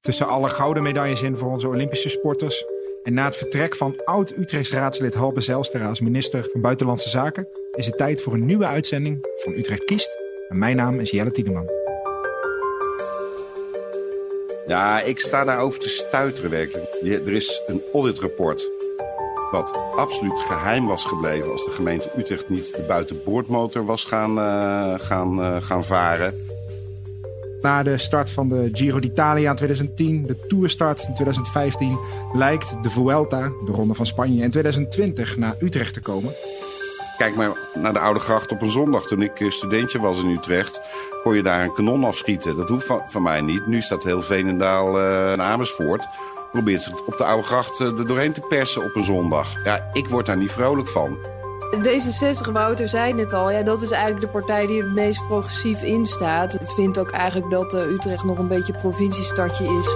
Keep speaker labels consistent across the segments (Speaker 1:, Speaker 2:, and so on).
Speaker 1: Tussen alle gouden medailles in voor onze Olympische sporters. En na het vertrek van oud-Utrechts raadslid Halbe Zijlstra als minister van Buitenlandse Zaken... is het tijd voor een nieuwe uitzending van Utrecht Kiest. En mijn naam is Jelle Tiedeman.
Speaker 2: Ja, ik sta daarover te stuiteren werkelijk. Er is een auditrapport wat absoluut geheim was gebleven... als de gemeente Utrecht niet de buitenboordmotor was gaan, uh, gaan, uh, gaan varen.
Speaker 1: Na de start van de Giro d'Italia in 2010, de Tourstart in 2015... lijkt de Vuelta, de Ronde van Spanje, in 2020 naar Utrecht te komen.
Speaker 2: Kijk maar naar de Oude Gracht op een zondag. Toen ik studentje was in Utrecht, kon je daar een kanon afschieten. Dat hoeft van, mij niet. Nu staat heel Veenendaal uh, en Amersfoort... probeert zich op de Oude Gracht er doorheen te persen op een zondag. Ja, ik word daar niet vrolijk van.
Speaker 3: D66, Wouter zei het al, ja, dat is eigenlijk de partij die het meest progressief in staat. Ik vind ook eigenlijk dat uh, Utrecht nog een beetje provinciestadje is.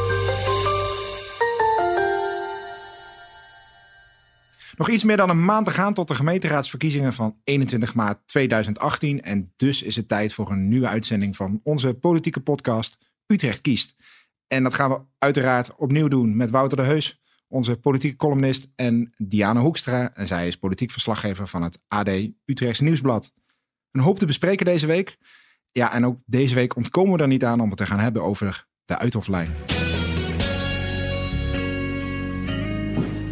Speaker 1: Nog iets meer dan een maand te gaan tot de gemeenteraadsverkiezingen van 21 maart 2018. En dus is het tijd voor een nieuwe uitzending van onze politieke podcast Utrecht kiest. En dat gaan we uiteraard opnieuw doen met Wouter de Heus, onze politieke columnist, en Diana Hoekstra. En zij is politiek verslaggever van het AD Utrechts Nieuwsblad. Een hoop te bespreken deze week. Ja, en ook deze week ontkomen we er niet aan om het te gaan hebben over de Uithoflijn.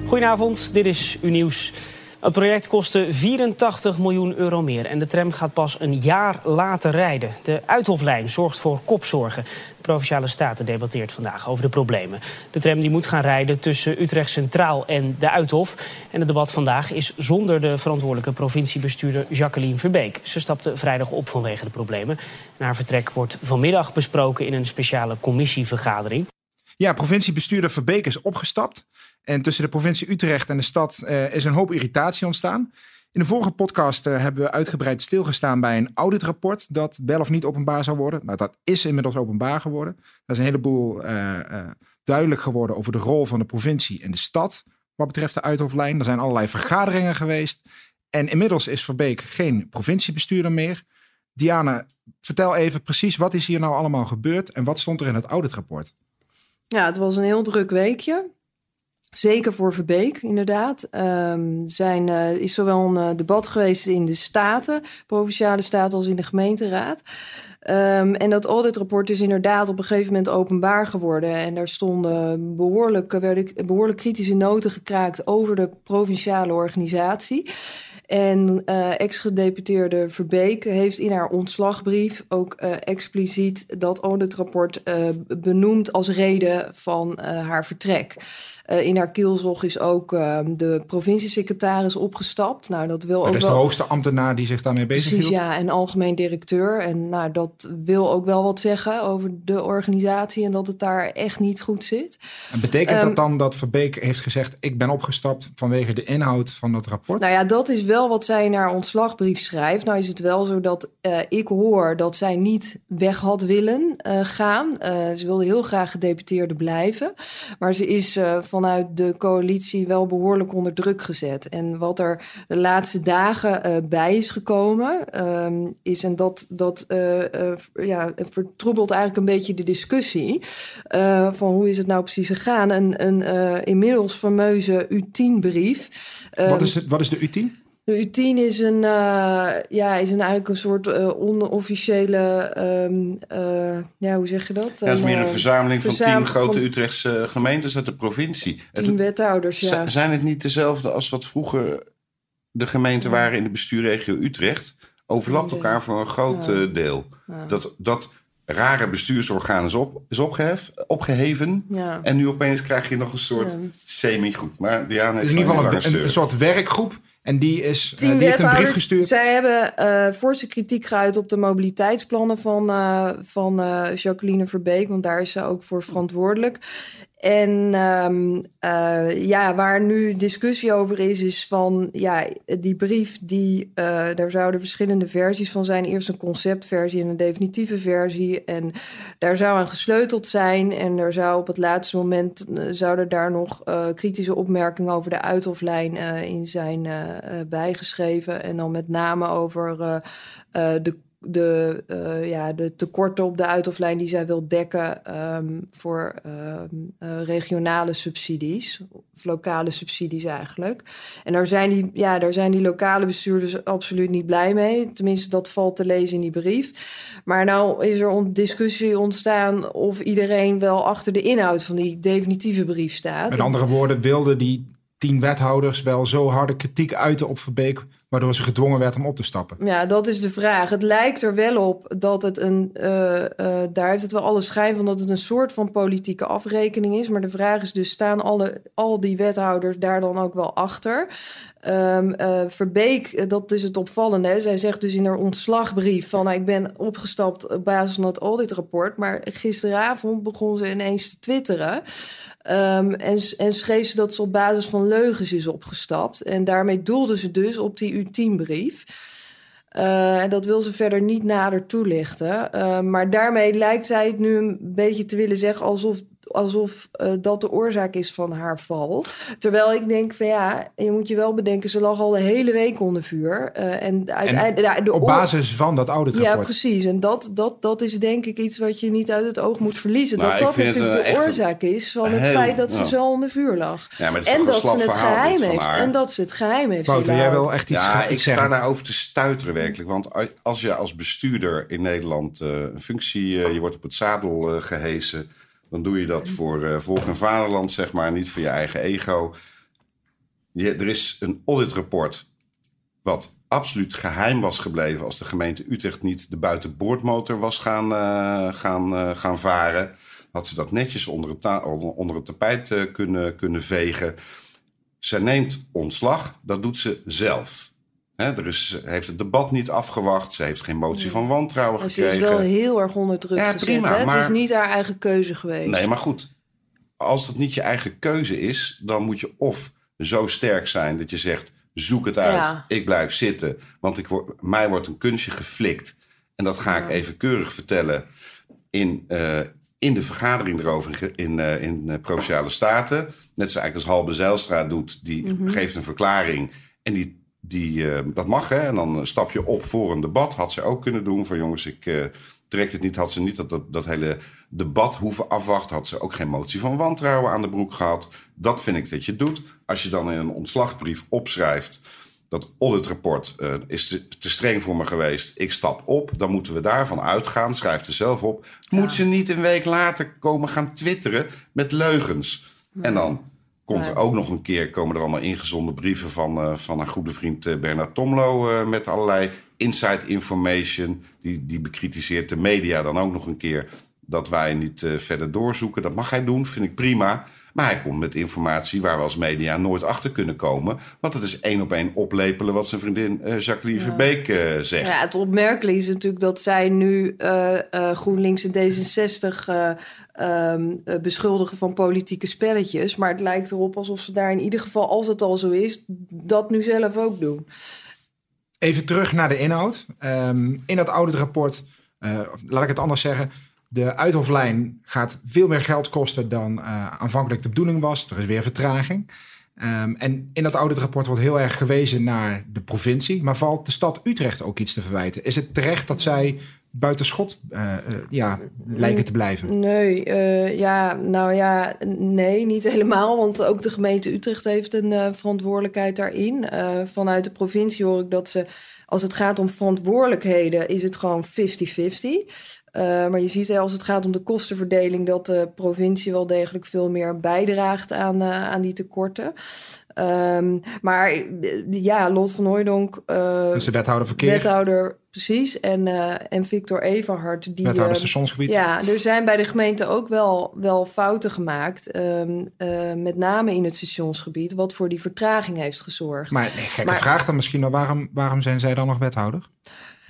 Speaker 4: Goedenavond, dit is uw nieuws. Het project kostte 84 miljoen euro meer en de tram gaat pas een jaar later rijden. De Uithoflijn zorgt voor kopzorgen. De Provinciale Staten debatteert vandaag over de problemen. De tram die moet gaan rijden tussen Utrecht Centraal en de Uithof. En het debat vandaag is zonder de verantwoordelijke provinciebestuurder Jacqueline Verbeek. Ze stapte vrijdag op vanwege de problemen. En haar vertrek wordt vanmiddag besproken in een speciale commissievergadering.
Speaker 1: Ja, provinciebestuurder Verbeek is opgestapt. En tussen de provincie Utrecht en de stad uh, is een hoop irritatie ontstaan. In de vorige podcast uh, hebben we uitgebreid stilgestaan bij een auditrapport dat wel of niet openbaar zou worden. Nou, dat is inmiddels openbaar geworden. Er is een heleboel uh, duidelijk geworden over de rol van de provincie en de stad wat betreft de Uithoflijn. Er zijn allerlei vergaderingen geweest. En inmiddels is Verbeek geen provinciebestuurder meer. Diana, vertel even precies wat is hier nou allemaal gebeurd en wat stond er in het auditrapport?
Speaker 3: Ja, het was een heel druk weekje. Zeker voor Verbeek, inderdaad. Um, is zowel een uh, debat geweest in de Staten, provinciale staten, als in de gemeenteraad. Um, en dat auditrapport is inderdaad op een gegeven moment openbaar geworden. En daar stonden behoorlijk, werden behoorlijk kritische noten gekraakt over de provinciale organisatie. En uh, ex-gedeputeerde Verbeek heeft in haar ontslagbrief ook expliciet dat auditrapport uh, benoemd als reden van haar vertrek. Uh, in haar kielzog is ook uh, de provinciesecretaris opgestapt. Nou, dat wil
Speaker 1: dat
Speaker 3: ook
Speaker 1: is
Speaker 3: wel...
Speaker 1: de hoogste ambtenaar die zich daarmee bezig
Speaker 3: Precies, ja, en algemeen directeur. En nou, dat wil ook wel wat zeggen over de organisatie en dat het daar echt niet goed zit.
Speaker 1: En betekent um, dat dan dat Verbeek heeft gezegd: ik ben opgestapt vanwege de inhoud van dat rapport?
Speaker 3: Nou ja, dat is wel wat zij in haar ontslagbrief schrijft. Nou is het wel zo dat uh, ik hoor dat zij niet weg had willen gaan. ze wilde heel graag gedeputeerde blijven, maar ze is van vanuit de coalitie wel behoorlijk onder druk gezet. En wat er de laatste dagen uh, bij is gekomen, um, is en dat, dat uh, uh, ja, vertroebelt eigenlijk een beetje de discussie van hoe is het nou precies gegaan. Een, een inmiddels fameuze U10-brief.
Speaker 1: Wat is, het, wat is de U10?
Speaker 3: De U10 is een, uh, ja, is een eigenlijk een soort uh, onofficiële, um, uh, ja, hoe zeg je dat?
Speaker 2: Ja, het is meer een verzameling van tien grote van, Utrechtse gemeentes uit de provincie.
Speaker 3: Tien wethouders, ja.
Speaker 2: Zijn het niet dezelfde als wat vroeger de gemeenten waren in de bestuurregio Utrecht? Overlapt elkaar voor een groot ja. deel. Dat, dat rare bestuursorgaan is, op, is opgehef, opgeheven. Ja. En nu opeens krijg je nog een soort semi-groep. Maar Diana
Speaker 1: het is in ieder geval een, een, een soort werkgroep en die, is, uh, die heeft een brief gestuurd.
Speaker 3: Zij hebben uh, forse kritiek geuit op de mobiliteitsplannen van, uh, van Jacqueline Verbeek. Want daar is ze ook voor verantwoordelijk. En um, uh, ja, waar nu discussie over is, is van ja, die brief, die, uh, daar zouden verschillende versies van zijn. Eerst een conceptversie en een definitieve versie. En daar zou aan gesleuteld zijn. En er zou op het laatste moment uh, zouden daar nog kritische opmerkingen over de uithoflijn in zijn bijgeschreven. En dan met name over de de, uh, ja, de tekorten op de uithoflijn die zij wil dekken um, voor um, uh, regionale subsidies, of lokale subsidies eigenlijk. En daar zijn, die, ja, daar zijn die lokale bestuurders absoluut niet blij mee. Tenminste, dat valt te lezen in die brief. Maar nou is er een discussie ontstaan of iedereen wel achter de inhoud van die definitieve brief staat.
Speaker 1: Met andere woorden, wilden die tien wethouders wel zo harde kritiek uiten op Verbeek waardoor ze gedwongen werd om op te stappen?
Speaker 3: Ja, dat is de vraag. Het lijkt er wel op dat het een. Uh, uh, daar heeft het wel alle schijn van dat het een soort van politieke afrekening is. Maar de vraag is dus: staan alle, al die wethouders daar dan ook wel achter? Um, uh, Verbeek, dat is het opvallende. Zij zegt dus in haar ontslagbrief van... Nou, ik ben opgestapt op basis van het auditrapport... maar gisteravond begon ze ineens te twitteren... Um, en, en schreef ze dat ze op basis van leugens is opgestapt. En daarmee doelde ze dus op die U10-brief. Uh, en dat wil ze verder niet nader toelichten. Uh, maar daarmee lijkt zij het nu een beetje te willen zeggen alsof alsof uh, dat de oorzaak is van haar val. Terwijl ik denk van ja, je moet je wel bedenken, ze lag al de hele week onder vuur. Uh, en,
Speaker 1: uiteindelijk, op basis van dat auditrapport.
Speaker 3: Ja, precies. En dat, dat, dat is denk ik iets wat je niet uit het oog moet verliezen. Nou, dat dat natuurlijk de oorzaak is van het feit dat ze zo onder vuur lag.
Speaker 2: Ja,
Speaker 3: en dat ze het geheim heeft. En dat ze het geheim heeft.
Speaker 1: Wouter, jij wil echt iets
Speaker 2: Ja, ik sta daarover te stuiteren werkelijk. Want als je als bestuurder in Nederland uh, een functie, je wordt op het zadel gehesen dan doe je dat voor uh, volk en vaderland, zeg maar, niet voor je eigen ego. Je, er is een auditrapport wat absoluut geheim was gebleven als de gemeente Utrecht niet de buitenboordmotor was gaan, uh, gaan, uh, gaan varen. Had ze dat netjes onder het, onder het tapijt kunnen, kunnen vegen. Ze neemt ontslag, dat doet ze zelf. He, er is, heeft het debat niet afgewacht. Ze heeft geen motie van wantrouwen gekregen.
Speaker 3: Ze is wel heel erg onder druk ja, gezet. Prima, maar, het is niet haar eigen keuze geweest.
Speaker 2: Nee, maar goed. Als het niet je eigen keuze is... dan moet je of zo sterk zijn dat je zegt... zoek het uit, ja. ik blijf zitten. Want ik word, mij wordt een kunstje geflikt. En dat ga ja. ik even keurig vertellen... in, uh, in de vergadering erover in, uh, in uh, Provinciale Staten. Net zoals eigenlijk als Halbe Zijlstra doet. Die mm -hmm. geeft een verklaring... En die die, uh, dat mag, hè? En dan stap je op voor een debat. Had ze ook kunnen doen. Van jongens, ik uh, trek het niet. Had ze niet dat, dat, dat hele debat hoeven afwachten. Had ze ook geen motie van wantrouwen aan de broek gehad. Dat vind ik dat je doet. Als je dan in een ontslagbrief opschrijft... dat auditrapport uh, is te, te, streng voor me geweest. Ik stap op. Dan moeten we daarvan uitgaan. Schrijf er zelf op. Ja. Moet ze niet een week later komen gaan twitteren met leugens. Ja. En dan Komt er ook nog een keer, komen er allemaal ingezonden brieven van, uh, van haar goede vriend uh, Bernard Tomlo. Uh, met allerlei inside information. Die, die bekritiseert de media dan ook nog een keer. Dat wij niet verder doorzoeken. Dat mag hij doen, vind ik prima. Maar hij komt met informatie waar we als media nooit achter kunnen komen. Want het is één op één oplepelen wat zijn vriendin uh, Jacqueline ja. Verbeek uh, zegt.
Speaker 3: Ja, het opmerkelijke is natuurlijk dat zij nu uh, GroenLinks en D66 um, beschuldigen van politieke spelletjes. Maar het lijkt erop alsof ze daar in ieder geval, als het al zo is, dat nu zelf ook doen.
Speaker 1: Even terug naar de inhoud. Um, in dat auditrapport, laat ik het anders zeggen de uithoflijn gaat veel meer geld kosten dan uh, aanvankelijk de bedoeling was. Er is weer vertraging. Um, en in dat auditrapport wordt heel erg gewezen naar de provincie. Maar valt de stad Utrecht ook iets te verwijten? Is het terecht dat zij buitenschot uh, uh, ja, lijken te blijven?
Speaker 3: Nee, uh, ja, nou ja, nee, niet helemaal. Want ook de gemeente Utrecht heeft een verantwoordelijkheid daarin. vanuit de provincie hoor ik dat ze, als het gaat om verantwoordelijkheden, is het gewoon 50-50. Uh, maar je ziet hè, als het gaat om de kostenverdeling dat de provincie wel degelijk veel meer bijdraagt aan, aan die tekorten. Um, maar ja, Lot van Hooijdonk...
Speaker 1: Uh, dus de wethouder verkeer.
Speaker 3: Wethouder, precies. En, en Victor Everhard. Die,
Speaker 1: wethouder stationsgebied.
Speaker 3: Ja, er zijn bij de gemeente ook wel, wel fouten gemaakt. Um, met name in het stationsgebied. Wat voor die vertraging heeft gezorgd.
Speaker 1: Maar nee, gekke maar, vraag dan misschien. Waarom, waarom zijn zij dan nog wethouder?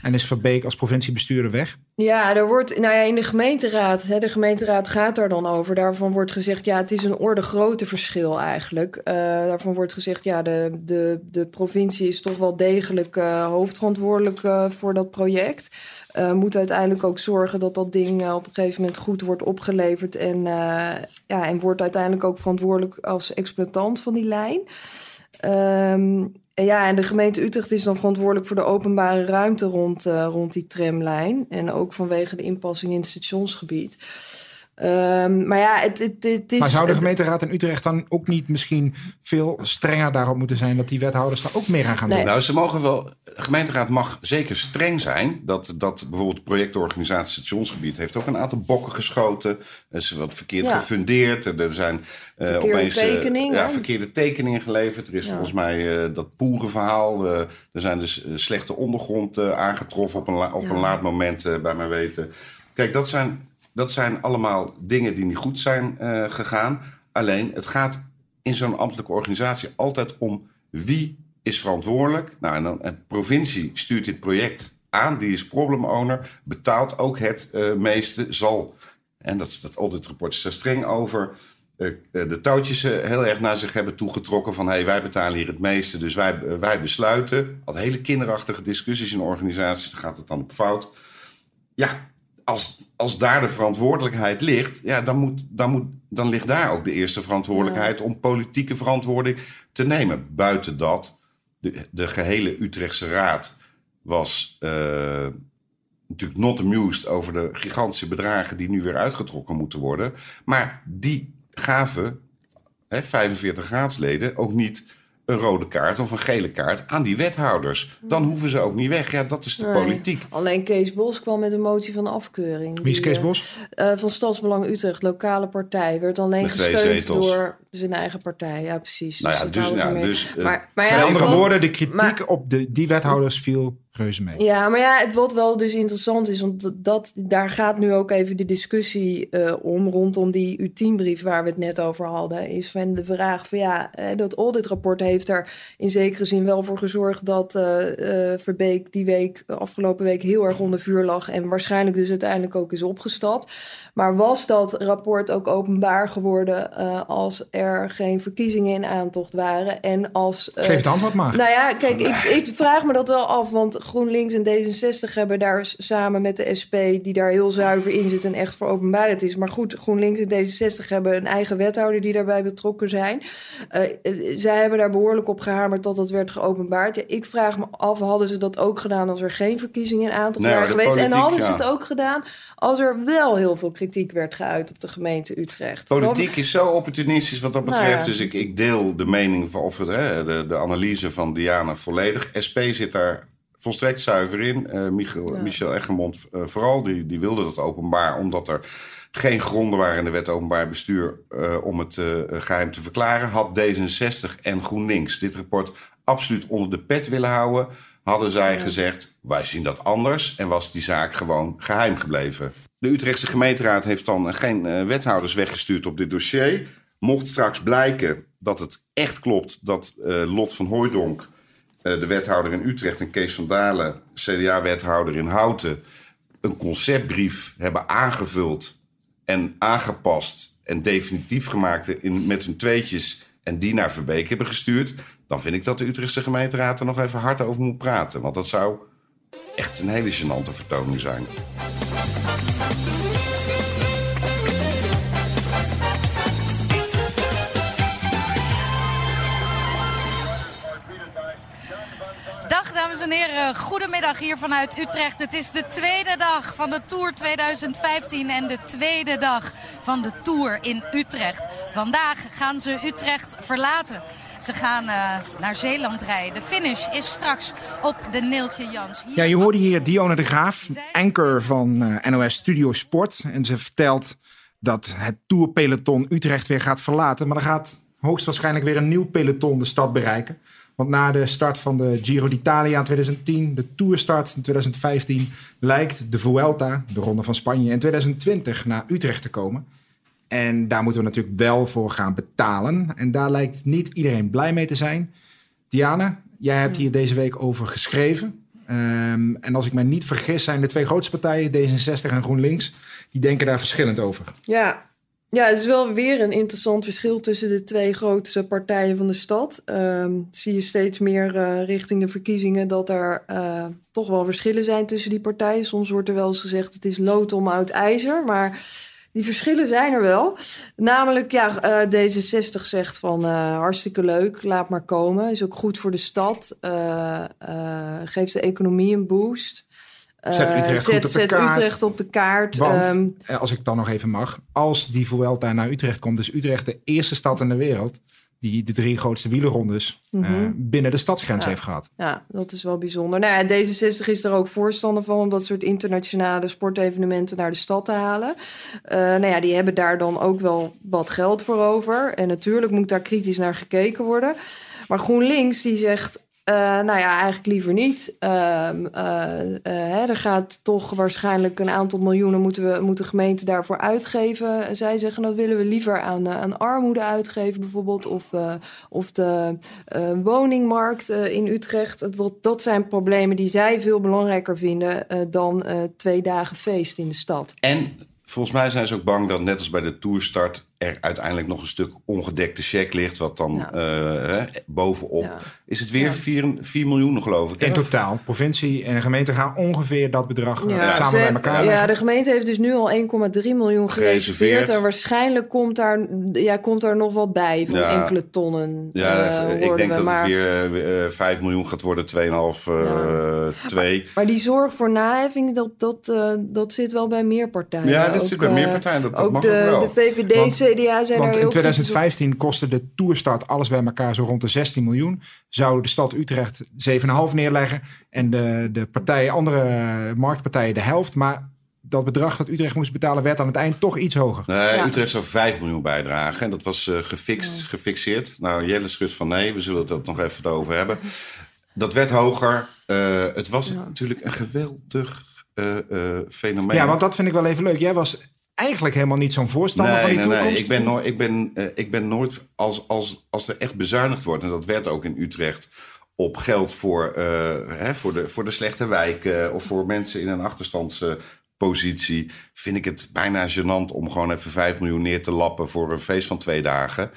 Speaker 1: En is Verbeek als provinciebestuurder weg?
Speaker 3: Ja, er wordt, nou ja, in de gemeenteraad, hè, de gemeenteraad gaat daar dan over. Daarvan wordt gezegd, ja, het is een orde grootte verschil eigenlijk. Uh, daarvan wordt gezegd, ja, de, de, de provincie is toch wel degelijk uh, hoofdverantwoordelijk uh, voor dat project. moet uiteindelijk ook zorgen dat dat ding op een gegeven moment goed wordt opgeleverd. En, ja, en wordt uiteindelijk ook verantwoordelijk als exploitant van die lijn. Um, ja, en de gemeente Utrecht is dan verantwoordelijk voor de openbare ruimte rond, uh, rond die tramlijn. En ook vanwege de inpassing in het stationsgebied. Um, maar ja, het, het, het, is...
Speaker 1: Maar zou de gemeenteraad in Utrecht dan ook niet misschien veel strenger daarop moeten zijn... dat die wethouders daar ook meer aan gaan doen?
Speaker 2: Nou, ze mogen wel... De gemeenteraad mag zeker streng zijn. Dat, dat bijvoorbeeld de projectorganisatie Stationsgebied... heeft ook een aantal bokken geschoten. Er is wat verkeerd gefundeerd. Er zijn
Speaker 3: uh, opeens uh,
Speaker 2: ja, verkeerde tekeningen geleverd. Er is volgens mij uh, dat poerenverhaal. er zijn dus slechte ondergrond aangetroffen op een, op een laat moment, bij mijn weten. Kijk, dat zijn dat zijn allemaal dingen die niet goed zijn uh, gegaan. Alleen, het gaat in zo'n ambtelijke organisatie altijd om wie is verantwoordelijk. Nou, en dan de provincie stuurt dit project aan, die is problem owner, betaalt ook het uh, meeste, zal. En dat, dat auditrapport is er streng over. Uh, de touwtjes heel erg naar zich hebben toegetrokken van hey, wij betalen hier het meeste, dus wij, wij besluiten. Al hele kinderachtige discussies in organisaties, dan gaat het dan op fout. Ja, als, als daar de verantwoordelijkheid ligt, ja, dan, moet, dan, moet, dan ligt daar ook de eerste verantwoordelijkheid om politieke verantwoording te nemen. Buiten dat, de, de gehele Utrechtse Raad was uh, natuurlijk not amused over de gigantische bedragen die nu weer uitgetrokken moeten worden. Maar die gaven hè, 45 raadsleden ook niet een rode kaart of een gele kaart aan die wethouders. Dan hoeven ze ook niet weg. Ja, dat is de politiek.
Speaker 3: Alleen Kees Bos kwam met een motie van afkeuring.
Speaker 1: Wie is Kees Bos?
Speaker 3: Uh, van Stadsbelang Utrecht, lokale partij. Werd alleen gesteund door zijn eigen partij. Ja, precies.
Speaker 2: Nou ja, dus, dus, ja, dus
Speaker 1: uh, maar, maar ja, andere woorden, de kritiek op de, die wethouders viel reuze mee.
Speaker 3: Ja, maar ja, het wat wel dus interessant is, want dat, daar gaat nu ook even de discussie uh, om rondom die U10-brief waar we het net over hadden, is van de vraag van ja, dat auditrapport heeft er in zekere zin wel voor gezorgd dat uh, uh, Verbeek die week, afgelopen week, heel erg onder vuur lag en waarschijnlijk dus uiteindelijk ook is opgestapt. Maar was dat rapport ook openbaar geworden als er geen verkiezingen in aantocht waren en als...
Speaker 1: Geef het antwoord maar.
Speaker 3: Nou ja, kijk, ik, ik vraag me dat wel af, want GroenLinks en D66 hebben daar samen met de SP, die daar heel zuiver in zit en echt voor openbaarheid is. Maar goed, GroenLinks en D66 hebben een eigen wethouder die daarbij betrokken zijn. Uh, zij hebben daar behoorlijk op gehamerd dat dat werd geopenbaard. Ja, ik vraag me af, hadden ze dat ook gedaan als er geen verkiezingen in aantal waren geweest? en hadden ze het ook gedaan als er wel heel veel kritiek werd geuit op de gemeente Utrecht?
Speaker 2: Politiek is zo opportunistisch wat dat nou betreft. Dus ik, ik deel de mening van, of het, hè, de, de analyse van Diana volledig. SP zit daar volstrekt zuiver in. Uh, Michel, Michel Eggermond uh, vooral, die, die wilde dat openbaar... omdat er geen gronden waren in de wet openbaar bestuur... Uh, om het geheim te verklaren. Had D66 en GroenLinks dit rapport absoluut onder de pet willen houden... hadden zij gezegd, wij zien dat anders... en was die zaak gewoon geheim gebleven. De Utrechtse gemeenteraad heeft dan geen wethouders weggestuurd op dit dossier. Mocht straks blijken dat het echt klopt dat Lot van Hooijdonk eh, de wethouder in Utrecht en Kees van Dalen, CDA-wethouder in Houten, een conceptbrief hebben aangevuld en aangepast en definitief gemaakt in, met hun tweetjes en die naar Verbeek hebben gestuurd, dan vind ik dat de Utrechtse gemeenteraad er nog even hard over moet praten. Want dat zou echt een hele gênante vertoning zijn.
Speaker 5: Dames en heren, goedemiddag hier vanuit Utrecht. Het is de tweede dag van de Tour 2015 en de tweede dag van de Tour in Utrecht. Vandaag gaan ze Utrecht verlaten. Ze gaan uh, naar Zeeland rijden. De finish is straks op de Neeltje Jans.
Speaker 1: Hier ja, je hoorde hier Dionne de Graaf, anker van uh, eh, NOS Studio Sport. En ze vertelt dat het Tourpeloton Utrecht weer gaat verlaten. Maar er gaat hoogstwaarschijnlijk weer een nieuw peloton de stad bereiken. Want na de start van de Giro d'Italia in 2010, de Tourstart in 2015, lijkt de Vuelta, de Ronde van Spanje, in 2020 naar Utrecht te komen. En daar moeten we natuurlijk wel voor gaan betalen. En daar lijkt niet iedereen blij mee te zijn. Diana, jij hebt hier deze week over geschreven. Um, en als ik mij niet vergis, zijn de twee grootste partijen, D66 en GroenLinks, die denken daar verschillend over.
Speaker 3: Ja, ja, het is wel weer een interessant verschil tussen de twee grootste partijen van de stad. Um, zie je steeds meer uh, richting de verkiezingen dat er uh, toch wel verschillen zijn tussen die partijen. Soms wordt er wel eens gezegd het is lood om oud ijzer. Maar die verschillen zijn er wel. Namelijk, ja, eh, D66 zegt van uh, hartstikke leuk, laat maar komen. Is ook goed voor de stad. Uh, geeft de economie een boost.
Speaker 1: Zet Utrecht,
Speaker 3: zet,
Speaker 1: goed op de
Speaker 3: zet. Utrecht op de kaart.
Speaker 1: Want,
Speaker 3: Ehm,
Speaker 1: als ik dan nog even mag, als die Vuelta naar Utrecht komt, is Utrecht de eerste stad in de wereld die de drie grootste wielerrondes
Speaker 3: Mhm.
Speaker 1: eh, binnen de stadsgrens
Speaker 3: Ja.
Speaker 1: heeft gehad.
Speaker 3: Ja, dat is wel bijzonder. Nou ja, D66 is er ook voorstander van om dat soort internationale sportevenementen naar de stad te halen. Eh, nou ja, die hebben daar dan ook wel wat geld voor over. En natuurlijk moet daar kritisch naar gekeken worden. Maar GroenLinks die zegt. Eh, nou ja, eigenlijk liever niet. Ehm, eh, eh, er gaat toch waarschijnlijk een aantal miljoenen moeten, we, moeten gemeenten daarvoor uitgeven. Zij zeggen dat willen we liever aan, aan armoede uitgeven, bijvoorbeeld. Of, of de woningmarkt in Utrecht. Dat, dat zijn problemen die zij veel belangrijker vinden dan twee dagen feest in de stad.
Speaker 2: En volgens mij zijn ze ook bang dat net als bij de toerstart... er uiteindelijk nog een stuk ongedekte check ligt... wat dan
Speaker 3: Ja.
Speaker 2: eh, hè, bovenop...
Speaker 3: Ja.
Speaker 2: Is het weer
Speaker 3: Ja.
Speaker 2: 4, 4 miljoen geloof ik?
Speaker 1: In
Speaker 2: hè?
Speaker 1: totaal, provincie en de gemeente gaan ongeveer dat bedrag eh,
Speaker 3: Ja,
Speaker 1: samen bij elkaar
Speaker 3: ja, de gemeente heeft dus nu al 1,3 miljoen gereserveerd.
Speaker 2: Gereserveerd.
Speaker 3: En waarschijnlijk komt daar, ja, komt daar nog wel bij van
Speaker 2: Ja.
Speaker 3: enkele tonnen.
Speaker 2: Ja,
Speaker 3: eh,
Speaker 2: ik denk
Speaker 3: we.
Speaker 2: dat
Speaker 3: maar,
Speaker 2: het weer eh, 5 miljoen gaat worden, 2,5, eh 2.
Speaker 3: maar die zorg voor naheffing, dat, dat, eh, dat zit wel bij meer partijen.
Speaker 2: Ja, dat
Speaker 3: Ook,
Speaker 2: zit bij meer partijen. Dat, dat
Speaker 3: ook
Speaker 2: mag
Speaker 3: de,
Speaker 2: ook wel.
Speaker 3: de VVD,
Speaker 1: Want-
Speaker 3: CDA zijn
Speaker 1: Want in
Speaker 3: heel kritisch op.
Speaker 1: 2015 kostte de toerstart alles bij elkaar zo rond de 16 miljoen. Zou de stad Utrecht 7,5 neerleggen en de, de partijen, andere marktpartijen de helft. Maar dat bedrag dat Utrecht moest betalen werd aan het eind toch iets hoger.
Speaker 2: Nee,
Speaker 3: Ja.
Speaker 2: Utrecht zou 5 miljoen bijdragen. En dat was eh, gefixt, gefixeerd. Nou, Jelle schudt van nee, we zullen het ook nog even over hebben. Dat werd hoger. Eh, het was natuurlijk een geweldig eh, eh, fenomeen.
Speaker 1: Ja, want dat vind ik wel even leuk. Jij was eigenlijk helemaal niet zo'n voorstander van die
Speaker 2: nee, nee.
Speaker 1: toekomst.
Speaker 2: Ik ben, nooit, ik ben, eh, ik ben nooit, als, als, als er echt bezuinigd wordt, en dat werd ook in Utrecht, op geld voor, eh, hè, voor, de, voor de slechte wijken of voor mensen in een achterstandspositie, vind ik het bijna gênant om gewoon even 5 miljoen neer te lappen voor een feest van twee dagen.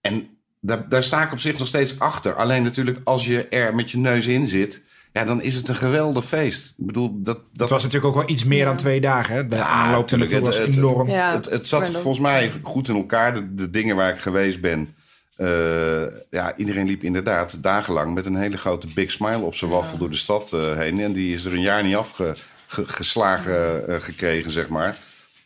Speaker 2: En daar, daar sta ik op zich nog steeds achter. Alleen natuurlijk, als je er met je neus in zit, ja, dan is het een geweldig feest. Ik bedoel, dat, dat
Speaker 1: Het was natuurlijk ook wel iets meer dan twee dagen. Hè? De aanloop was
Speaker 2: Het- het-
Speaker 1: enorm.
Speaker 3: Ja,
Speaker 2: het, het zat volgens mij goed in elkaar. De, de dingen waar ik geweest ben. eh, ja, iedereen liep inderdaad dagenlang met een hele grote big smile op zijn waffel door de stad eh, heen. En die is er een jaar niet afgeslagen eh, gekregen, zeg maar.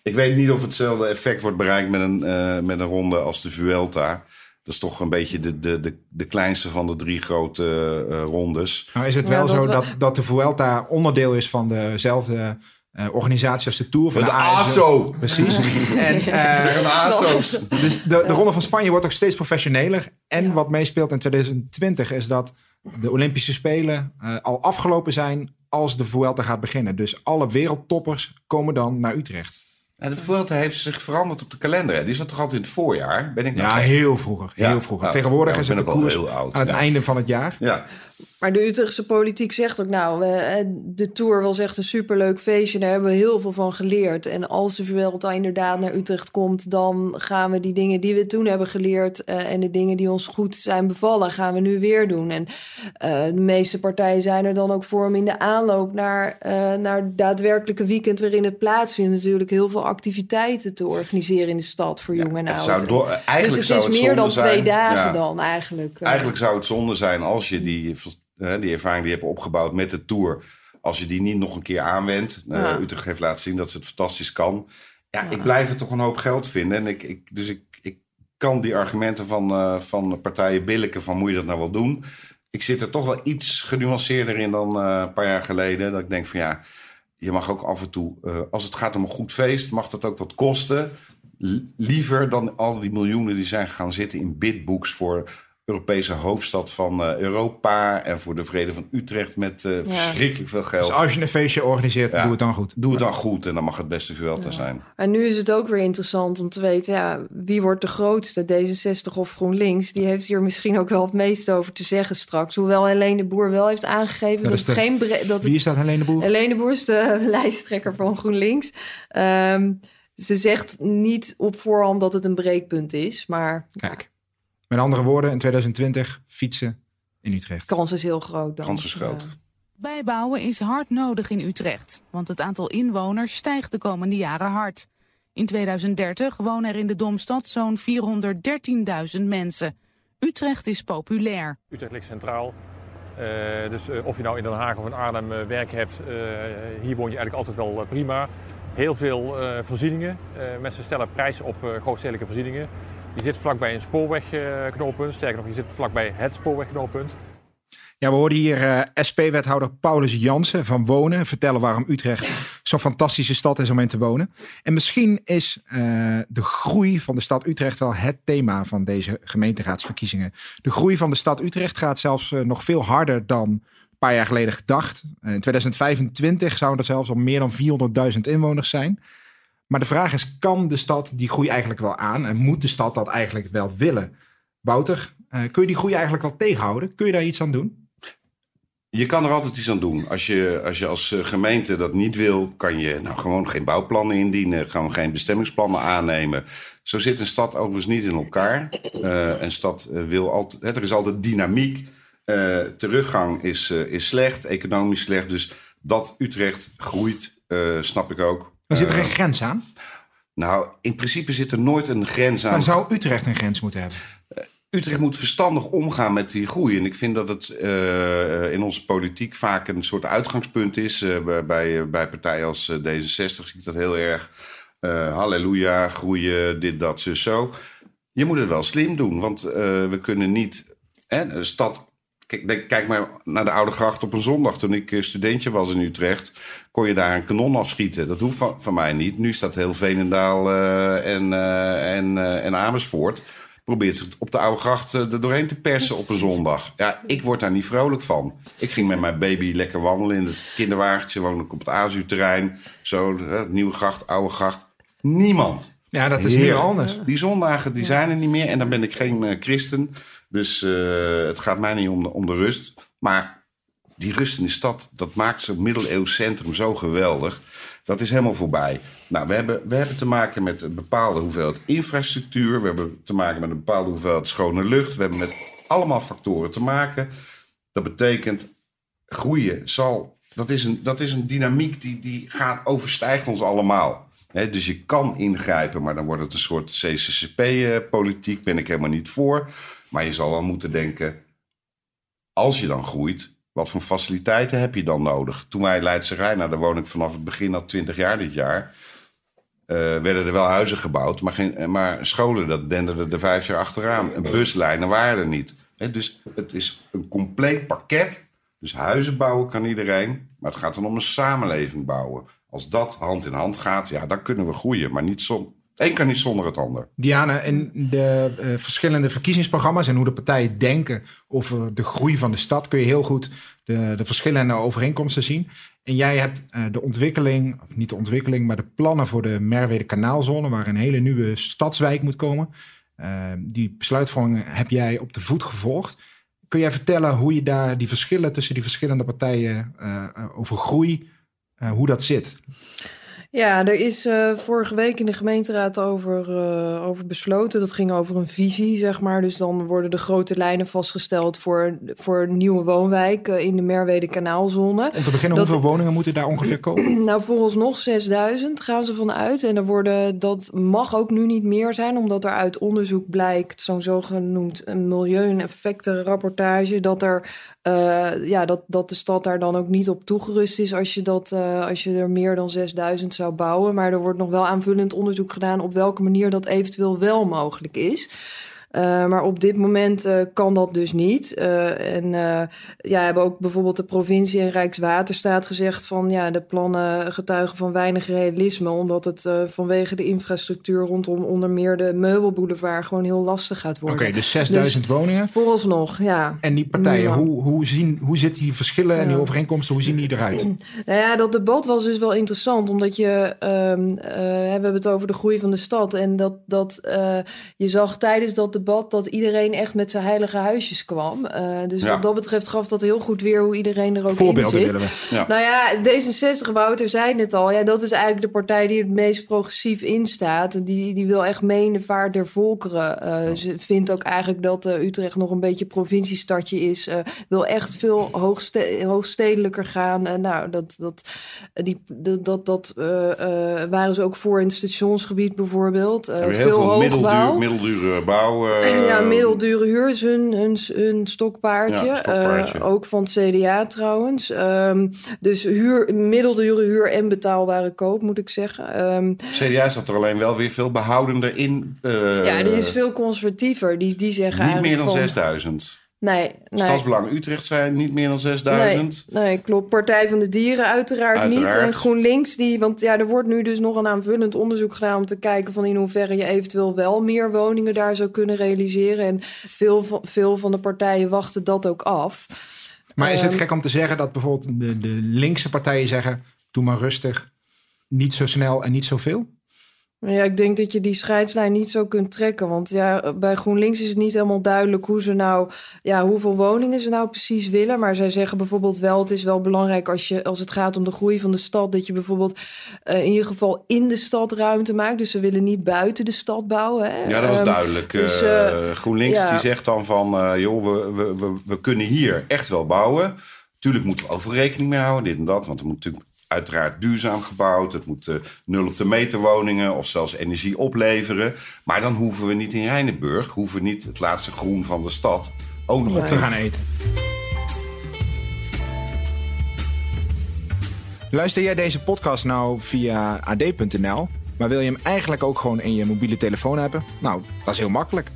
Speaker 2: Ik weet niet of hetzelfde effect wordt bereikt met een, eh, met een ronde als de Vuelta. Dat is toch een beetje de, de, de, de kleinste van de drie grote eh, rondes.
Speaker 1: Nou is het
Speaker 3: Ja,
Speaker 1: wel
Speaker 3: dat
Speaker 1: zo
Speaker 3: we-
Speaker 1: dat, dat de Vuelta onderdeel is van dezelfde eh, organisatie als de Tour. Van
Speaker 2: De
Speaker 1: ASO.
Speaker 2: ASO.
Speaker 1: Precies. en, eh,
Speaker 2: een ASO's.
Speaker 1: dus de, de Ronde van Spanje wordt ook steeds professioneler. En wat meespeelt in 2020 is dat de Olympische Spelen eh, al afgelopen zijn als de Vuelta gaat beginnen. Dus alle wereldtoppers komen dan naar Utrecht.
Speaker 2: En de Vuelta heeft zich veranderd op de kalender. hè? Die zat toch altijd in het voorjaar? Ben ik nou
Speaker 1: Ja, heel vroeger. Heel
Speaker 2: Ja.
Speaker 1: vroeger.
Speaker 2: Nou,
Speaker 1: Tegenwoordig is het de koers
Speaker 2: heel oud,
Speaker 1: aan het einde van het jaar.
Speaker 2: Ja,
Speaker 3: Maar de Utrechtse politiek zegt ook, nou, eh, de Tour was echt een superleuk feestje. Daar hebben we heel veel van geleerd. En als de Vuelta inderdaad naar Utrecht komt... dan gaan we die dingen die we toen hebben geleerd... eh, en de dingen die ons goed zijn bevallen, gaan we nu weer doen. En eh, de meeste partijen zijn er dan ook voor om in de aanloop... naar, naar het daadwerkelijke weekend waarin het plaatsvindt... natuurlijk heel veel activiteiten te organiseren in de stad voor jong en oud.
Speaker 2: zou door-
Speaker 3: dus
Speaker 2: eigenlijk
Speaker 3: het
Speaker 2: zou
Speaker 3: is
Speaker 2: het
Speaker 3: meer dan twee
Speaker 2: zijn-
Speaker 3: dagen
Speaker 2: ja.
Speaker 3: dan eigenlijk.
Speaker 2: Eigenlijk zou het zonde zijn als je die, die ervaring die je hebt opgebouwd met de Tour... als je die niet nog een keer aanwendt. Eh,
Speaker 3: Ja.
Speaker 2: Utrecht heeft laten zien dat ze het fantastisch kan. Ja, ik blijf het toch een hoop geld vinden. En ik, ik, dus ik, ik kan die argumenten van, eh, van partijen billiken van moet je dat nou wel doen. Ik zit er toch wel iets genuanceerder in dan eh, een paar jaar geleden. Dat ik denk van ja, je mag ook af en toe... als het gaat om een goed feest, mag dat ook wat kosten. Liever dan al die miljoenen die zijn gaan zitten in bidbooks voor Europese hoofdstad van eh, Europa en voor de Vrede van Utrecht met eh, verschrikkelijk veel geld.
Speaker 1: Dus als je een feestje organiseert,
Speaker 2: Ja.
Speaker 1: doe het dan goed.
Speaker 2: Doe het dan goed en dan mag het beste Vuelta zijn.
Speaker 3: En nu is het ook weer interessant om te weten, ja, wie wordt de grootste, D66 of GroenLinks? Die heeft hier misschien ook wel het meest over te zeggen straks. Hoewel Helene de Boer wel heeft aangegeven
Speaker 1: Ja,
Speaker 3: dat, het
Speaker 1: de-
Speaker 3: geen dat
Speaker 1: Wie is dat, Helene Boer?
Speaker 3: Helene de Boer is de lijsttrekker van GroenLinks. Ehm, ze zegt niet op voorhand dat het een breekpunt is, maar
Speaker 1: Kijk. Met andere woorden, in 2020 fietsen in Utrecht.
Speaker 3: kans is heel groot. Dan.
Speaker 2: Kans is groot.
Speaker 6: Bijbouwen is hard nodig in Utrecht, want het aantal inwoners stijgt de komende jaren hard. In 2030 wonen er in de Domstad zo'n 413.000 mensen. Utrecht is populair.
Speaker 7: Utrecht ligt centraal. Uh, dus uh, of je nou in Den Haag of in Arnhem uh, werk hebt, hier woon je eigenlijk altijd wel prima. Heel veel voorzieningen. mensen stellen prijzen op grootstedelijke voorzieningen. Je zit vlakbij een spoorwegknooppunt. Sterker nog, je zit vlakbij het spoorwegknooppunt.
Speaker 1: Ja, we hoorden hier uh, SP-wethouder Paulus Jansen van Wonen vertellen waarom Utrecht zo'n fantastische stad is om in te wonen. En misschien is uh, de groei van de stad Utrecht wel het thema van deze gemeenteraadsverkiezingen. De groei van de stad Utrecht gaat zelfs uh, nog veel harder dan een paar jaar geleden gedacht. in 2025 zouden er zelfs al meer dan 400.000 inwoners zijn. Maar de vraag is, kan de stad die groei eigenlijk wel aan? En moet de stad dat eigenlijk wel willen? Wouter, kun je die groei eigenlijk wel tegenhouden? Kun je daar iets aan doen?
Speaker 2: Je kan er altijd iets aan doen. Als je als, je als eh, gemeente dat niet wil, kan je nou gewoon geen bouwplannen indienen. Gaan we geen bestemmingsplannen aannemen. Zo zit een stad overigens niet in elkaar. Uh, een stad wil altijd. Er is altijd dynamiek. Teruggang is, is slecht, economisch slecht. Dus dat Utrecht groeit, snap ik ook.
Speaker 1: Maar zit er geen grens aan?
Speaker 2: Nou, in principe zit er nooit een grens aan.
Speaker 1: Maar zou Utrecht een grens moeten hebben?
Speaker 2: Utrecht moet verstandig omgaan met die groei. En ik vind dat het uh, in onze politiek vaak een soort uitgangspunt is. Uh, bij, bij partijen als D66 zie ik dat heel erg. halleluja, groeien, dit, dat, zo, zo. Je moet het wel slim doen, want we kunnen niet... Hè, de stad Kijk, kijk maar naar de Oude Gracht op een zondag. Toen ik studentje was in Utrecht, kon je daar een kanon afschieten. Dat hoeft van, van mij niet. Nu staat heel Veenendaal uh, en, uh, en, uh, en Amersfoort probeert zich op de oude gracht eh, er doorheen te persen op een zondag. Ja, ik word daar niet vrolijk van. Ik ging met mijn baby lekker wandelen in het kinderwagentje. Woon ik op het Azuurterrein. Zo, nieuwe gracht, oude gracht. Niemand.
Speaker 1: Ja, dat is heel anders.
Speaker 2: Die zondagen die zijn er niet meer. En dan ben ik geen uh, christen. Dus uh, het gaat mij niet om de, rust. Maar die rust in de stad, dat maakt zo'n middeleeuws centrum zo geweldig. Dat is helemaal voorbij. Nou, we hebben, we hebben te maken met een bepaalde hoeveelheid infrastructuur. We hebben te maken met een bepaalde hoeveelheid schone lucht. We hebben met allemaal factoren te maken. Dat betekent groeien zal. Dat is een, dat is een dynamiek die, die gaat overstijgt ons allemaal. dus je kan ingrijpen, maar dan wordt het een soort CCCP-politiek. Ben ik helemaal niet voor. Maar je zal wel moeten denken: als je dan groeit, wat voor faciliteiten heb je dan nodig? Toen wij Leidse Rijn, nou, daar woon ik vanaf het begin al 20 jaar dit jaar. Uh, werden er wel huizen gebouwd, maar, geen, maar scholen, dat denderde er vijf jaar achteraan. Buslijnen waren er niet. dus het is een compleet pakket. Dus huizen bouwen kan iedereen, maar het gaat dan om een samenleving bouwen. Als dat hand in hand gaat, ja, dan kunnen we groeien, maar niet zo, Eén kan niet zonder het ander.
Speaker 1: Diana, in de uh, verschillende verkiezingsprogramma's en hoe de partijen denken over de groei van de stad, kun je heel goed de, de verschillende overeenkomsten zien. En jij hebt uh, de ontwikkeling, of niet de ontwikkeling, maar de plannen voor de Merwede Kanaalzone, waar een hele nieuwe stadswijk moet komen. Uh, die besluitvorming heb jij op de voet gevolgd. Kun jij vertellen hoe je daar die verschillen tussen die verschillende partijen over groei, hoe dat zit?
Speaker 3: Ja, er is uh, vorige week in de gemeenteraad over, uh, over besloten. Dat ging over een visie, zeg maar. Dus dan worden de grote lijnen vastgesteld voor, voor een nieuwe woonwijk uh, in de Merwede Kanaalzone.
Speaker 1: Om te beginnen, dat, hoeveel woningen moeten daar ongeveer komen?
Speaker 3: nou, vooralsnog 6000 gaan ze vanuit. En er worden, dat mag ook nu niet meer zijn, omdat er uit onderzoek blijkt, zo'n zogenoemd milieu-effectenrapportage, dat er uh, ja, dat, dat de stad daar dan ook niet op toegerust is als je, dat, uh, als je er meer dan 6000 zou bouwen. Maar er wordt nog wel aanvullend onderzoek gedaan op welke manier dat eventueel wel mogelijk is. Uh, maar op dit moment uh, kan dat dus niet. Uh, en ja, hebben ook bijvoorbeeld de provincie en Rijkswaterstaat gezegd van ja, de plannen getuigen van weinig realisme, omdat het vanwege de infrastructuur rondom onder meer de meubelboulevard gewoon heel lastig gaat worden.
Speaker 1: Oké, okay, dus 6000 dus woningen.
Speaker 3: Vooralsnog, ja.
Speaker 1: En die partijen, hoe, hoe, zien, hoe zitten die verschillen en die overeenkomsten, hoe zien die eruit?
Speaker 3: Nou ja, dat debat was dus wel interessant, omdat je, um, we hebben het over de groei van de stad en dat, dat je zag tijdens dat debat dat iedereen echt met zijn heilige huisjes kwam. Uh, dus
Speaker 2: Ja.
Speaker 3: wat dat betreft gaf dat heel goed weer hoe iedereen er ook in zit.
Speaker 1: willen we.
Speaker 2: Ja.
Speaker 3: Nou ja, D66, Wouter zei het al. Ja, dat is eigenlijk de partij die het meest progressief instaat. En Die, die wil echt mee in de vaart der volkeren. Eh, Ze vindt ook eigenlijk dat eh, Utrecht nog een beetje provinciestadje is. Eh, wil echt veel hoogste, hoogstedelijker gaan. Eh, nou, dat, dat, eh, die, dat, dat, dat eh, eh, waren ze ook voor in het stationsgebied bijvoorbeeld. Eh,
Speaker 2: heel veel
Speaker 3: hoogbouw.
Speaker 2: middelduur, bouw.
Speaker 3: Ja, middeldure huur is hun, hun, hun stokpaardje.
Speaker 2: Ja, stokpaardje.
Speaker 3: Eh, ook van het CDA trouwens. Ehm, dus huur, middeldure huur en betaalbare koop, moet ik zeggen. Ehm,
Speaker 2: CDA staat er alleen wel weer veel behoudender in. eh,
Speaker 3: ja, die is veel conservatiever. Die, die zeggen
Speaker 2: Niet meer dan
Speaker 3: van-
Speaker 2: 6000.
Speaker 3: Nee, nee.
Speaker 2: Stadsbelang Utrecht zijn niet meer dan
Speaker 3: Nee,
Speaker 2: 6000.
Speaker 3: nee, klopt. Partij van de Dieren uiteraard,
Speaker 2: Uiteraard.
Speaker 3: niet. En GroenLinks, die, want ja, er wordt nu dus nog een aanvullend onderzoek gedaan om te kijken van in hoeverre je eventueel wel meer woningen daar zou kunnen realiseren. En veel van, veel van de partijen wachten dat ook af.
Speaker 1: Maar is het
Speaker 3: Ehm,
Speaker 1: gek om te zeggen dat bijvoorbeeld de, de linkse partijen zeggen... doe maar rustig, niet zo snel en niet zoveel?
Speaker 3: Ja, ik denk dat je die scheidslijn niet zo kunt trekken. Want ja, bij GroenLinks is het niet helemaal duidelijk hoe ze nou, ja, hoeveel woningen ze nou precies willen. Maar zij zeggen bijvoorbeeld wel, het is wel belangrijk als, je, als het gaat om de groei van de stad, dat je bijvoorbeeld eh, in ieder geval in de stad ruimte maakt. Dus ze willen niet buiten de stad bouwen. Hè?
Speaker 2: Ja, dat was
Speaker 3: Ehm,
Speaker 2: duidelijk.
Speaker 3: dus,
Speaker 2: Eh,
Speaker 3: eh,
Speaker 2: GroenLinks
Speaker 3: ja.
Speaker 2: die zegt dan van... joh, we, we, we, we kunnen hier echt wel bouwen. Tuurlijk moeten we over rekening mee houden, dit en dat. Want er moet natuurlijk uiteraard duurzaam gebouwd. Het moet eh, nul op de meter woningen of zelfs energie opleveren. Maar dan hoeven we niet in Rijnenburg... hoeven we niet het laatste groen van de stad ook nog op
Speaker 1: Te gaan eten. Luister jij deze podcast nou via ad.nl, maar wil je hem eigenlijk ook gewoon in je mobiele telefoon hebben? Nou, dat is heel makkelijk.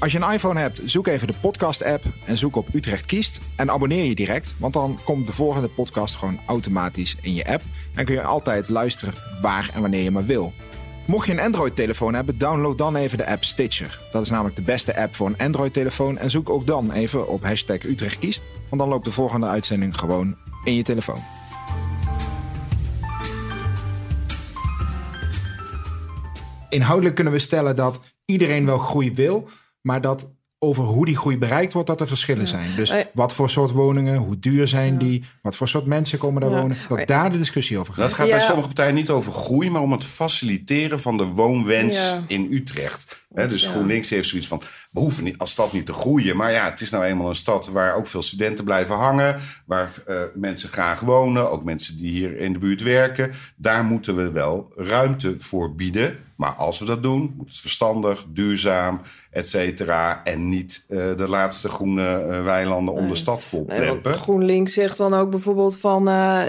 Speaker 1: Als je een iPhone hebt, zoek even de podcast-app en zoek op Utrecht Kiest en abonneer je direct, want dan komt de volgende podcast gewoon automatisch in je app en kun je altijd luisteren waar en wanneer je maar wil. Mocht je een Android-telefoon hebben, download dan even de app Stitcher. Dat is namelijk de beste app voor een Android-telefoon. En zoek ook dan even op hashtag Utrecht kiest, want dan loopt de volgende uitzending gewoon in je telefoon. Inhoudelijk kunnen we stellen dat iedereen wel groei wil, maar dat over hoe die groei bereikt wordt, dat er verschillen zijn. Dus wat voor soort woningen, hoe duur zijn die, wat voor soort mensen komen daar
Speaker 3: Ja.
Speaker 1: wonen, dat daar de discussie over gaat.
Speaker 2: Dat gaat bij sommige partijen niet over groei, maar om het faciliteren van de woonwens
Speaker 3: Ja.
Speaker 2: in Utrecht. Dus
Speaker 3: Ja.
Speaker 2: GroenLinks heeft zoiets van: we hoeven niet, als stad niet te groeien. Maar ja, het is nou eenmaal een stad waar ook veel studenten blijven hangen. Waar eh, mensen graag wonen, ook mensen die hier in de buurt werken. Daar moeten we wel ruimte voor bieden. Maar als we dat doen, moet het verstandig, duurzaam, et cetera. En niet eh, de laatste groene eh, weilanden om de stad vol
Speaker 3: Nee. GroenLinks zegt dan ook bijvoorbeeld van...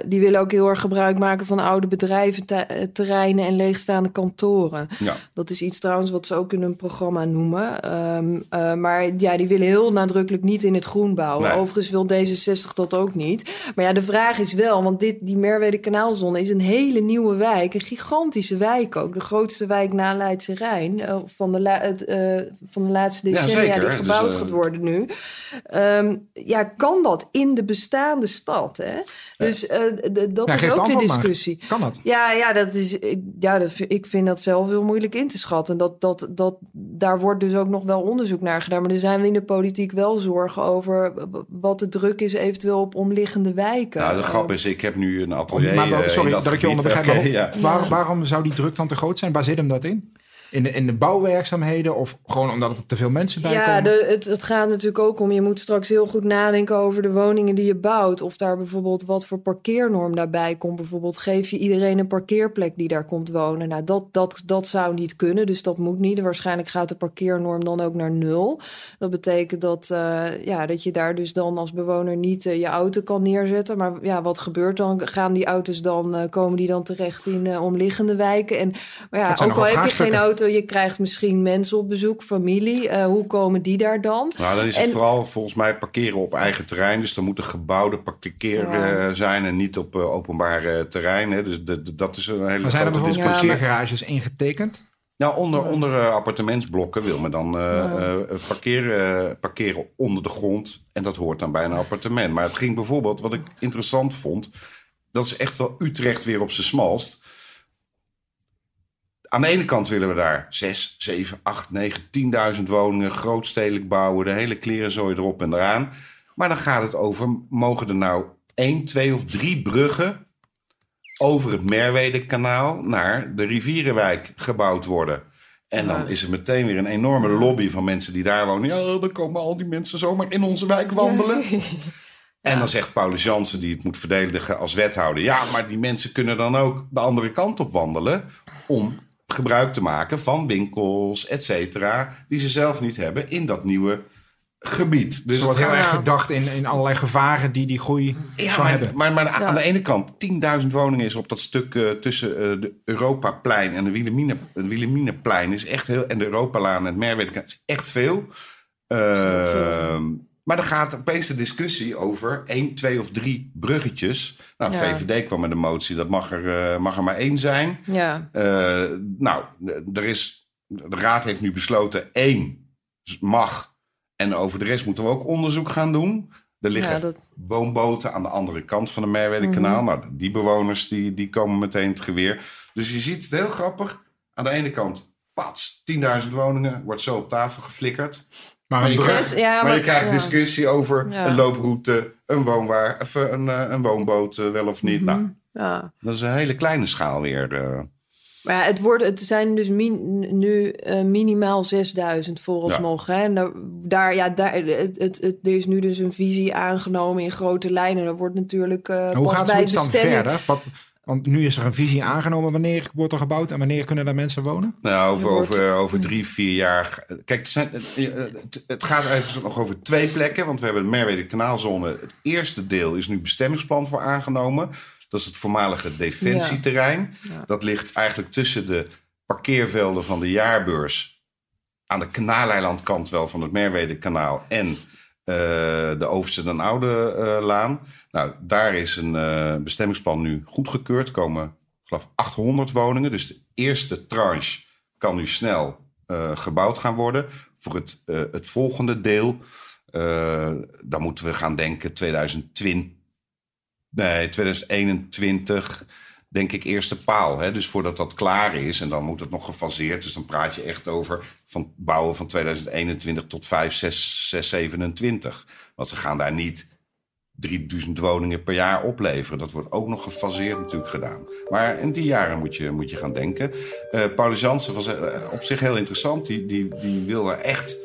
Speaker 3: die willen ook heel erg gebruik maken van oude bedrijven, te- eh, terreinen en leegstaande kantoren.
Speaker 2: Ja.
Speaker 3: Dat is iets trouwens wat ze ook in hun programma noemen. Ehm, eh, maar ja, die willen heel nadrukkelijk niet in het groen bouwen.
Speaker 2: Nee.
Speaker 3: Overigens wil D66 dat ook niet. Maar ja, de vraag is wel, want dit, die Merwede Kanaalzone is een hele nieuwe wijk. Een gigantische wijk ook. De grootste wijk na Leidse Rijn. eh, van, de la- het, eh, van de laatste
Speaker 2: Ja,
Speaker 3: decennia
Speaker 2: zeker.
Speaker 3: die
Speaker 2: Dus,
Speaker 3: gebouwd
Speaker 2: eh,
Speaker 3: gaat worden nu. Ehm, ja, kan dat in de bestaande stad? Hè? Dus eh, dat
Speaker 1: Ja,
Speaker 3: is ook de
Speaker 1: maar.
Speaker 3: discussie.
Speaker 1: Kan dat?
Speaker 3: Ja, ja, dat is, ik- ja dat, vind- ik vind dat zelf heel moeilijk in te schatten. Dat, dat, dat, daar wordt dus ook nog wel onderzoek naar gedaan. Maar er zijn we in de politiek wel zorgen over wat de druk is eventueel op omliggende wijken.
Speaker 2: Nou, de grap
Speaker 3: Eh,
Speaker 2: is, ik heb nu een atelier.
Speaker 1: maar
Speaker 2: eh,
Speaker 1: sorry
Speaker 2: in
Speaker 1: dat, ik je
Speaker 2: ja.
Speaker 1: waar- waarom zou die druk dan te groot zijn? Waar zit hem dat in? In de, in de bouwwerkzaamheden of gewoon omdat er te veel mensen bij
Speaker 3: Ja,
Speaker 1: komen?
Speaker 3: de, het, het gaat natuurlijk ook om, je moet straks heel goed nadenken over de woningen die je bouwt. Of daar bijvoorbeeld wat voor parkeernorm daarbij komt. Bijvoorbeeld geef je iedereen een parkeerplek die daar komt wonen. Nou, dat, dat, dat zou niet kunnen, dus dat moet niet. Waarschijnlijk gaat de parkeernorm dan ook naar nul. Dat betekent dat, eh, ja, dat je daar dus dan als bewoner niet eh, je auto kan neerzetten. Maar ja, wat gebeurt dan? Gaan die auto's dan, eh, komen die dan terecht in omliggende wijken? En, maar ja, ook al heb je geen
Speaker 1: vraagstukken.
Speaker 3: Auto, je krijgt misschien mensen op bezoek, familie. Eh, hoe komen die daar dan?
Speaker 2: Nou, dan is het
Speaker 3: En-
Speaker 2: vooral volgens mij parkeren op eigen terrein. Dus er moet een gebouwde parkeer
Speaker 3: Ja.
Speaker 2: eh, zijn en niet op eh, openbaar terrein. Hè. Dus de, de- dat is een hele
Speaker 1: maar zijn er
Speaker 2: grote
Speaker 1: bijvoorbeeld
Speaker 2: discussie.
Speaker 3: Ja, maar-
Speaker 1: parkeergarages ingetekend?
Speaker 2: Nou, onder, onder eh, appartementsblokken wil men dan parkeren, parkeren onder de grond. En dat hoort dan bij een appartement. Maar het ging bijvoorbeeld, wat ik interessant vond... dat is echt wel Utrecht weer op zijn smalst. Aan de ene kant willen we daar 6, 7, 8, 9, 10.000 woningen, grootstedelijk bouwen, de hele klerenzooi erop en eraan. Maar dan gaat het over, mogen er nou één, twee of drie bruggen over het Merwede-kanaal naar de Rivierenwijk gebouwd worden? En dan is er meteen weer een enorme lobby van mensen die daar wonen. Ja, dan komen al die mensen zomaar in onze wijk wandelen. En dan zegt Paulus Jansen, die het moet verdedigen als wethouder... ja, maar die mensen kunnen dan ook de andere kant op wandelen... om gebruik te maken van winkels, et cetera... die ze zelf niet hebben in dat nieuwe gebied.
Speaker 1: Dus
Speaker 2: Dus
Speaker 1: er wordt heel erg gedacht in, in allerlei gevaren die die groei
Speaker 2: ja,
Speaker 1: zou
Speaker 2: maar,
Speaker 1: hebben.
Speaker 2: maar, maar aan de ene kant, 10.000 woningen is op dat stuk eh, tussen eh, de Europaplein en de Wilhelmine, het Wilhelminaplein is echt heel. En de Europalaan en het Merwede is echt veel. Ehm, maar dan gaat opeens de discussie over één, twee of drie bruggetjes. Nou,
Speaker 3: Ja.
Speaker 2: VVD kwam met een motie, dat mag er, eh, mag er maar één zijn.
Speaker 3: Ja,
Speaker 2: Eh, nou, er is, de raad heeft nu besloten één mag. En over de rest moeten we ook onderzoek gaan doen. Er liggen
Speaker 3: ja dat,
Speaker 2: woonboten aan de andere kant van de Merwede-kanaal. Nou, die bewoners die, die komen meteen het geweer. Dus je ziet het heel grappig. Aan de ene kant, pats, 10.000 woningen, wordt zo op tafel geflikkerd.
Speaker 1: Maar
Speaker 2: je krijgt,
Speaker 3: ja,
Speaker 2: maar
Speaker 3: maar-
Speaker 2: je krijgt
Speaker 3: ja.
Speaker 2: discussie over
Speaker 3: Ja.
Speaker 2: een looproute, een woonwaar, of een, eh, een woonboot, eh, wel of niet. Nou,
Speaker 3: ja.
Speaker 2: dat is een hele kleine schaal weer. eh.
Speaker 3: Maar het, worden, het zijn dus min- nu minimaal 6000 vooralsnog. Hè? En daar, daar, ja, daar, het, het, het, er is nu dus een visie aangenomen in grote lijnen. Er wordt natuurlijk eh
Speaker 1: Hoe
Speaker 3: pas
Speaker 1: gaat
Speaker 3: bij
Speaker 1: zoiets dan verder? Wat, want nu is er een visie aangenomen. Wanneer wordt er gebouwd en wanneer kunnen daar mensen wonen?
Speaker 2: Nou, over,
Speaker 3: Er
Speaker 2: over, over drie, vier jaar. Kijk, het, gaat even nog over twee plekken. Want we hebben de Merwede Kanaalzone. Het eerste deel is nu bestemmingsplan voor aangenomen. Dat is het voormalige defensieterrein.
Speaker 3: Ja.
Speaker 2: Dat ligt eigenlijk tussen de parkeervelden van de jaarbeurs. Aan de kanaaleilandkant wel van het Merwede kanaal. En de Overste den Oude eh, Laan. Nou, daar is een eh, bestemmingsplan nu goedgekeurd. Komen, ik geloof 800 woningen. Dus de eerste tranche kan nu snel eh, gebouwd gaan worden. Voor het, eh, het volgende deel, eh, dan moeten we gaan denken 2020. Nee, 2021 denk ik eerste paal. Hè? Dus voordat dat klaar is en dan moet het nog gefaseerd. Dus dan praat je echt over van bouwen van 2021 tot 5, 6, 6 27. Want ze gaan daar niet 3000 woningen per jaar opleveren. Dat wordt ook nog gefaseerd natuurlijk gedaan. Maar in die jaren moet je, moet je gaan denken. Eh Paulus Jansen was eh, op zich heel interessant. Die, die, die wil er echt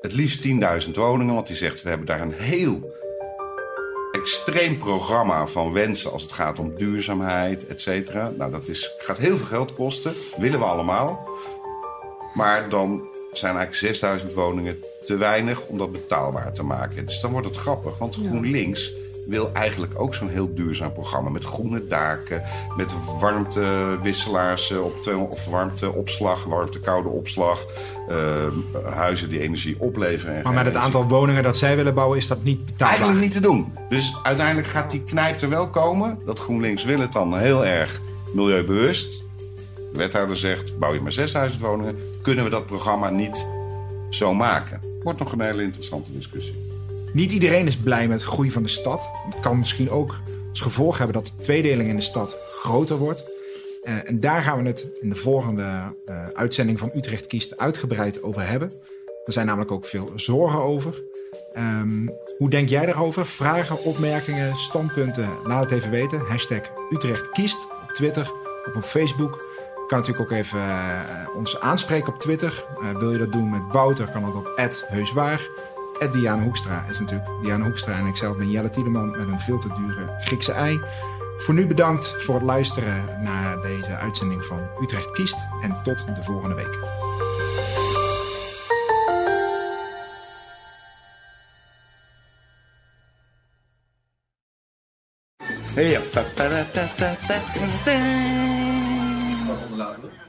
Speaker 2: het liefst 10.000 woningen. Want die zegt, we hebben daar een heel extreem programma van wensen... als het gaat om duurzaamheid, et cetera. Nou, dat is, gaat heel veel geld kosten. Willen we allemaal. Maar dan zijn eigenlijk 6000 woningen te weinig om dat betaalbaar te maken. Dus dan wordt het grappig, want GroenLinks wil eigenlijk ook zo'n heel duurzaam programma. Met groene daken, met warmtewisselaars eh, op of warmteopslag, warmte-koude opslag. eh, huizen die energie opleveren. en
Speaker 1: Maar met het aantal woningen dat zij willen bouwen is dat niet betaalbaar.
Speaker 2: Eigenlijk niet te doen. Dus uiteindelijk gaat die knijp er wel komen. Dat GroenLinks wil het dan heel erg milieubewust. De wethouder zegt, bouw je maar 6000 woningen. Kunnen we dat programma niet zo maken? Wordt nog een hele interessante discussie.
Speaker 1: Niet iedereen is blij met de groei van de stad. Het kan misschien ook als gevolg hebben dat de tweedeling in de stad groter wordt. Eh, en daar gaan we het in de volgende eh, uitzending van Utrecht Kiest uitgebreid over hebben. Er zijn namelijk ook veel zorgen over. Ehm, hoe denk jij daarover? Vragen, opmerkingen, standpunten? Laat het even weten. Hashtag Utrecht Kiest op Twitter of op Facebook. Je kan natuurlijk ook even eh, ons aanspreken op Twitter. Wil je dat doen met Wouter, kan dat op @heuswaar. Ed Diana Hoekstra is natuurlijk Diana Hoekstra en ikzelf ben Jelle Tiedeman met een veel te dure Griekse ei. Voor nu bedankt voor het luisteren naar deze uitzending van Utrecht Kiest en tot de volgende week.
Speaker 2: Hey, ja.